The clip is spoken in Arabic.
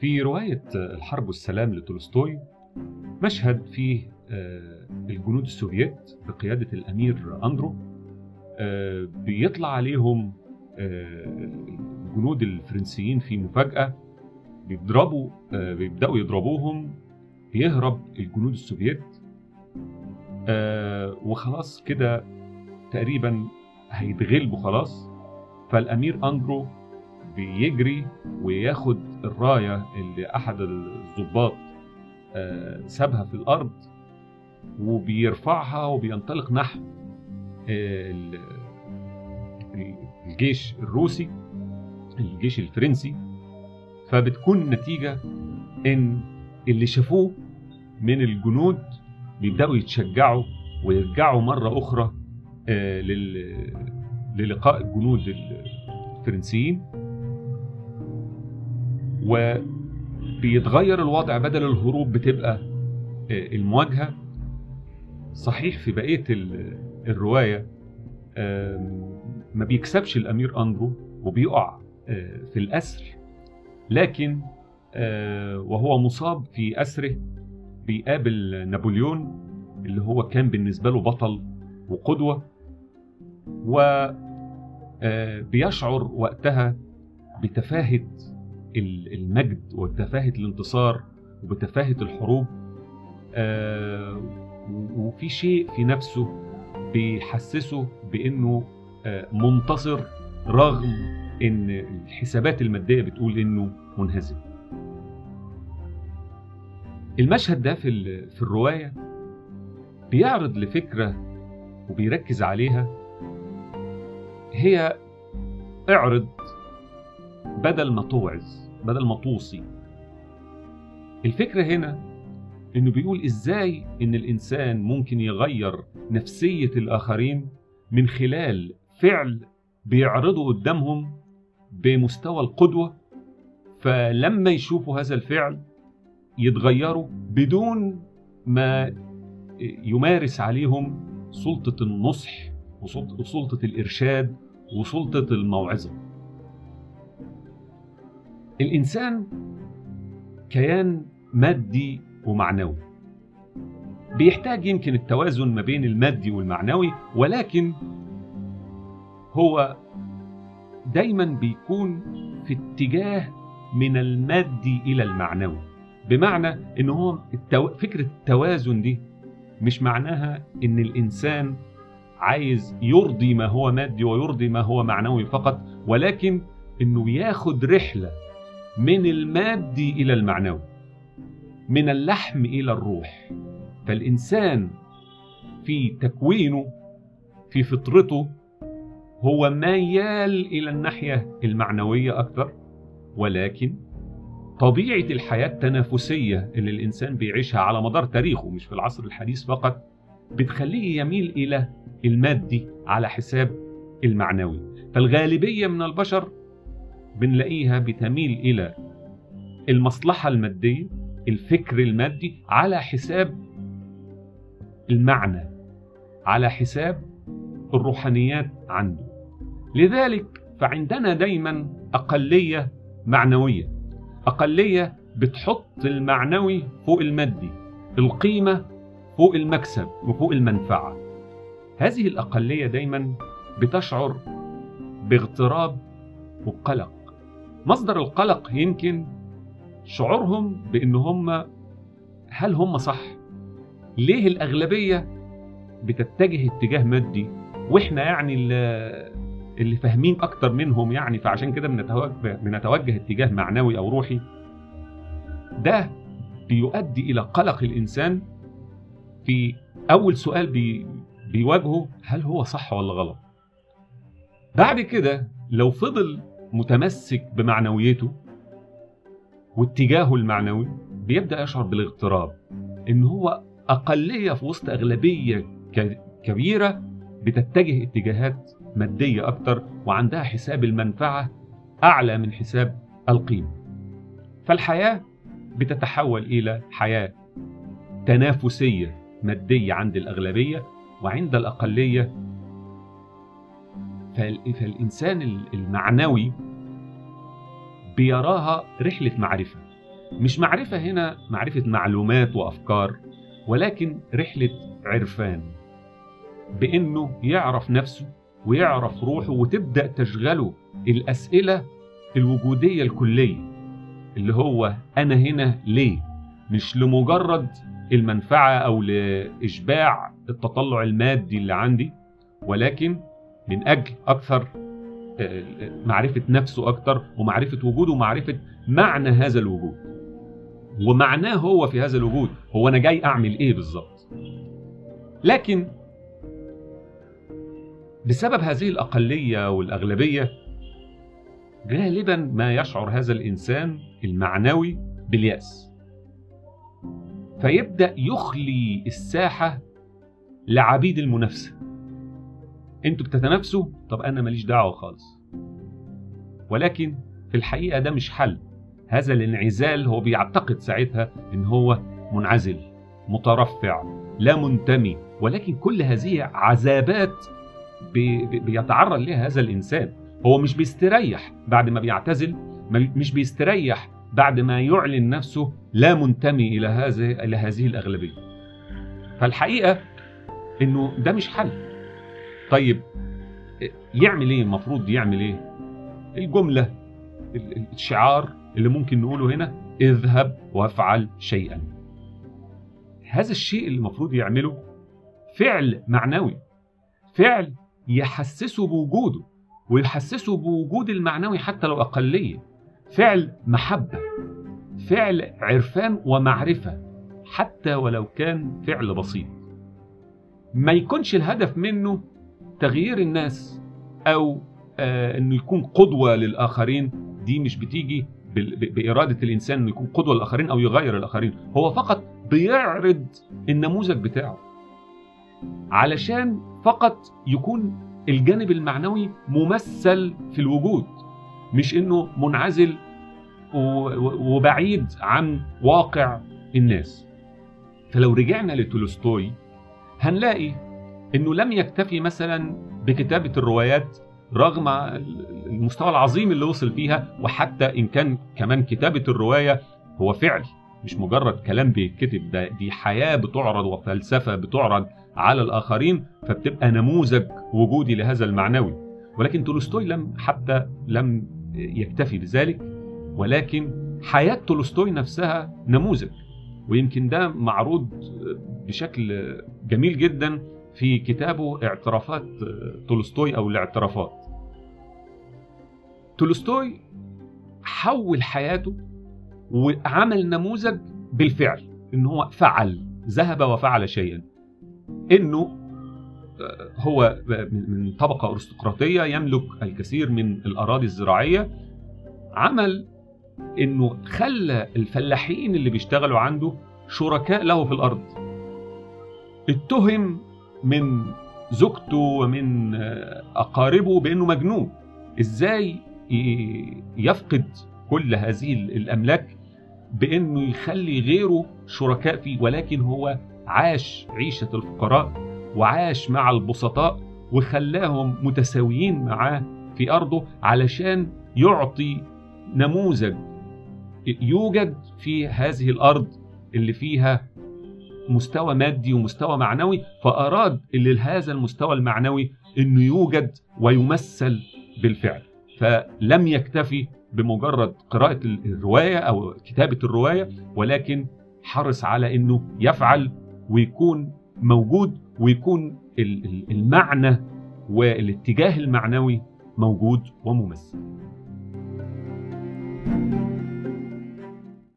في رواية الحرب والسلام لتولستوي مشهد فيه الجنود السوفييت بقيادة الأمير أندرو بيطلع عليهم الجنود الفرنسيين في مفاجأة بيضربوا بيبدأوا يضربوهم بيهرب الجنود السوفييت وخلاص كده تقريبا هيتغلبوا خلاص. فالأمير أندرو بيجري وياخد الراية اللي أحد الضباط سابها في الأرض وبيرفعها وبينطلق نحو الجيش الروسي الجيش الفرنسي. فبتكون النتيجة إن اللي شافوه من الجنود بيبدأوا يتشجعوا ويرجعوا مرة أخرى للقاء الجنود الفرنسيين. وبيتغير الوضع بدل الهروب بتبقى المواجهة. صحيح في بقية الرواية ما بيكسبش الأمير أندرو وبيقع في الأسر. لكن وهو مصاب في أسره بيقابل نابليون اللي هو كان بالنسبة له بطل وقدوة. وبيشعر وقتها بتفاهة المجد وتفاهة الانتصار وبتفاهة الحروب وفي شيء في نفسه بيحسسه بإنه منتصر رغم إن الحسابات المادية بتقول إنه منهزم. المشهد ده في في الرواية بيعرض لفكرة وبيركز عليها هي اعرض بدل ما توعظ بدل ما توصي. الفكرة هنا إنه بيقول إزاي إن الإنسان ممكن يغير نفسية الآخرين من خلال فعل بيعرضه قدامهم بمستوى القدوة فلما يشوفوا هذا الفعل يتغيروا بدون ما يمارس عليهم سلطة النصح وسلطة الإرشاد وسلطة الموعظة. الإنسان كيان مادي ومعنوي. بيحتاج يمكن التوازن ما بين المادي والمعنوي ولكن هو دايما بيكون في اتجاه من المادي إلى المعنوي. بمعنى إن هو التو... فكرة التوازن دي مش معناها إن الإنسان عايز يرضي ما هو مادي ويرضي ما هو معنوي فقط ولكن إنه ياخد رحلة من المادي إلى المعنوي من اللحم إلى الروح. فالإنسان في تكوينه في فطرته هو ميال إلى الناحية المعنوية أكثر. ولكن طبيعة الحياة التنافسية اللي الإنسان بيعيشها على مدار تاريخه مش في العصر الحديث فقط بتخليه يميل إلى المادي على حساب المعنوي. فالغالبية من البشر بنلاقيها بتميل إلى المصلحة المادية الفكر المادي على حساب المعنى على حساب الروحانيات عنده. لذلك فعندنا دايما أقلية معنوية. أقلية بتحط المعنوي فوق المادي القيمة فوق المكسب وفوق المنفعة. هذه الأقلية دايما بتشعر باغتراب وقلق. مصدر القلق يمكن شعورهم بان هم هل هم صح؟ ليه الأغلبية بتتجه اتجاه مادي وإحنا يعني اللي, فاهمين أكتر منهم يعني فعشان كده بنتوجه بنتوجه اتجاه معنوي أو روحي؟ ده بيؤدي إلى قلق الإنسان في أول سؤال بي بيواجهه هل هو صح ولا غلط؟ بعد كده لو فضل متمسك بمعنويته واتجاهه المعنوي بيبدأ يشعر بالاغتراب إن هو أقلية في وسط أغلبية كبيرة بتتجه اتجاهات مادية أكتر وعندها حساب المنفعة أعلى من حساب القيمة. فالحياة بتتحول إلى حياة تنافسية مادية عند الأغلبية وعند الأقلية فالإنسان المعنوي بيراها رحلة معرفة. مش معرفة هنا معرفة معلومات وأفكار ولكن رحلة عرفان. بأنه يعرف نفسه ويعرف روحه وتبدأ تشغله الأسئلة الوجودية الكلية اللي هو أنا هنا ليه؟ مش لمجرد المنفعة أو لإشباع التطلع المادي اللي عندي ولكن من أجل أكثر معرفة نفسه أكثر ومعرفة وجوده ومعرفة معنى هذا الوجود. ومعناه هو في هذا الوجود هو أنا جاي أعمل إيه بالظبط؟ لكن بسبب هذه الأقلية والأغلبية غالبا ما يشعر هذا الإنسان المعنوي باليأس. فيبدأ يخلي الساحة لعبيد المنافسة. أنتوا بتتنافسوا؟ طب أنا ماليش دعوة خالص. ولكن في الحقيقة ده مش حل. هذا الانعزال هو بيعتقد ساعتها إن هو منعزل مترفع لا منتمي. ولكن كل هذه عذابات بي بيتعرض لها هذا الإنسان. هو مش بيستريح بعد ما بيعتزل مش بيستريح بعد ما يعلن نفسه لا منتمي إلى هذه إلى هذه الأغلبية. فالحقيقة إنه ده مش حل. طيب يعمل إيه؟ المفروض يعمل إيه؟ الجملة الشعار اللي ممكن نقوله هنا اذهب وافعل شيئا. هذا الشيء اللي المفروض يعمله فعل معنوي. فعل يحسسه بوجوده ويحسسه بوجود المعنوي حتى لو أقلية. فعل محبة فعل عرفان ومعرفة حتى ولو كان فعل بسيط. ما يكونش الهدف منه تغيير الناس أو آه أنه يكون قدوة للآخرين دي مش بتيجي بإرادة الإنسان أنه يكون قدوة للآخرين أو يغير الآخرين. هو فقط بيعرض النموذج بتاعه علشان فقط يكون الجانب المعنوي ممثل في الوجود مش إنه منعزل وبعيد عن واقع الناس. فلو رجعنا لتولستوي هنلاقي إنه لم يكتفي مثلا بكتابة الروايات رغم المستوى العظيم اللي وصل فيها وحتى إن كان كمان كتابة الرواية هو فعل مش مجرد كلام بيتكتب ده دي حياة بتعرض وفلسفة بتعرض على الآخرين فبتبقى نموذج وجودي لهذا المعنوي. ولكن تولستوي لم حتى لم يكتفي بذلك ولكن حياة تولستوي نفسها نموذج. ويمكن ده معروض بشكل جميل جدا في كتابه اعترافات تولستوي أو الاعترافات. تولستوي حول حياته وعمل نموذج بالفعل إن هو فعل ذهب وفعل شيئا. إنه هو من طبقة أرستقراطية يملك الكثير من الأراضي الزراعية. عمل إنه خلى الفلاحين اللي بيشتغلوا عنده شركاء له في الأرض. اتهم من زوجته ومن أقاربه بأنه مجنون. إزاي يفقد كل هذه الأملاك بأنه يخلي غيره شركاء فيه؟ ولكن هو عاش عيشة الفقراء وعاش مع البسطاء وخلاهم متساويين معاه في أرضه علشان يعطي نموذج يوجد في هذه الأرض اللي فيها مستوى مادي ومستوى معنوي فأراد اللي هذا المستوى المعنوي إنه يوجد ويمثل بالفعل فلم يكتفي بمجرد قراءة الرواية أو كتابة الرواية ولكن حرص على أنه يفعل ويكون موجود ويكون المعنى والاتجاه المعنوي موجود وممثل. thank you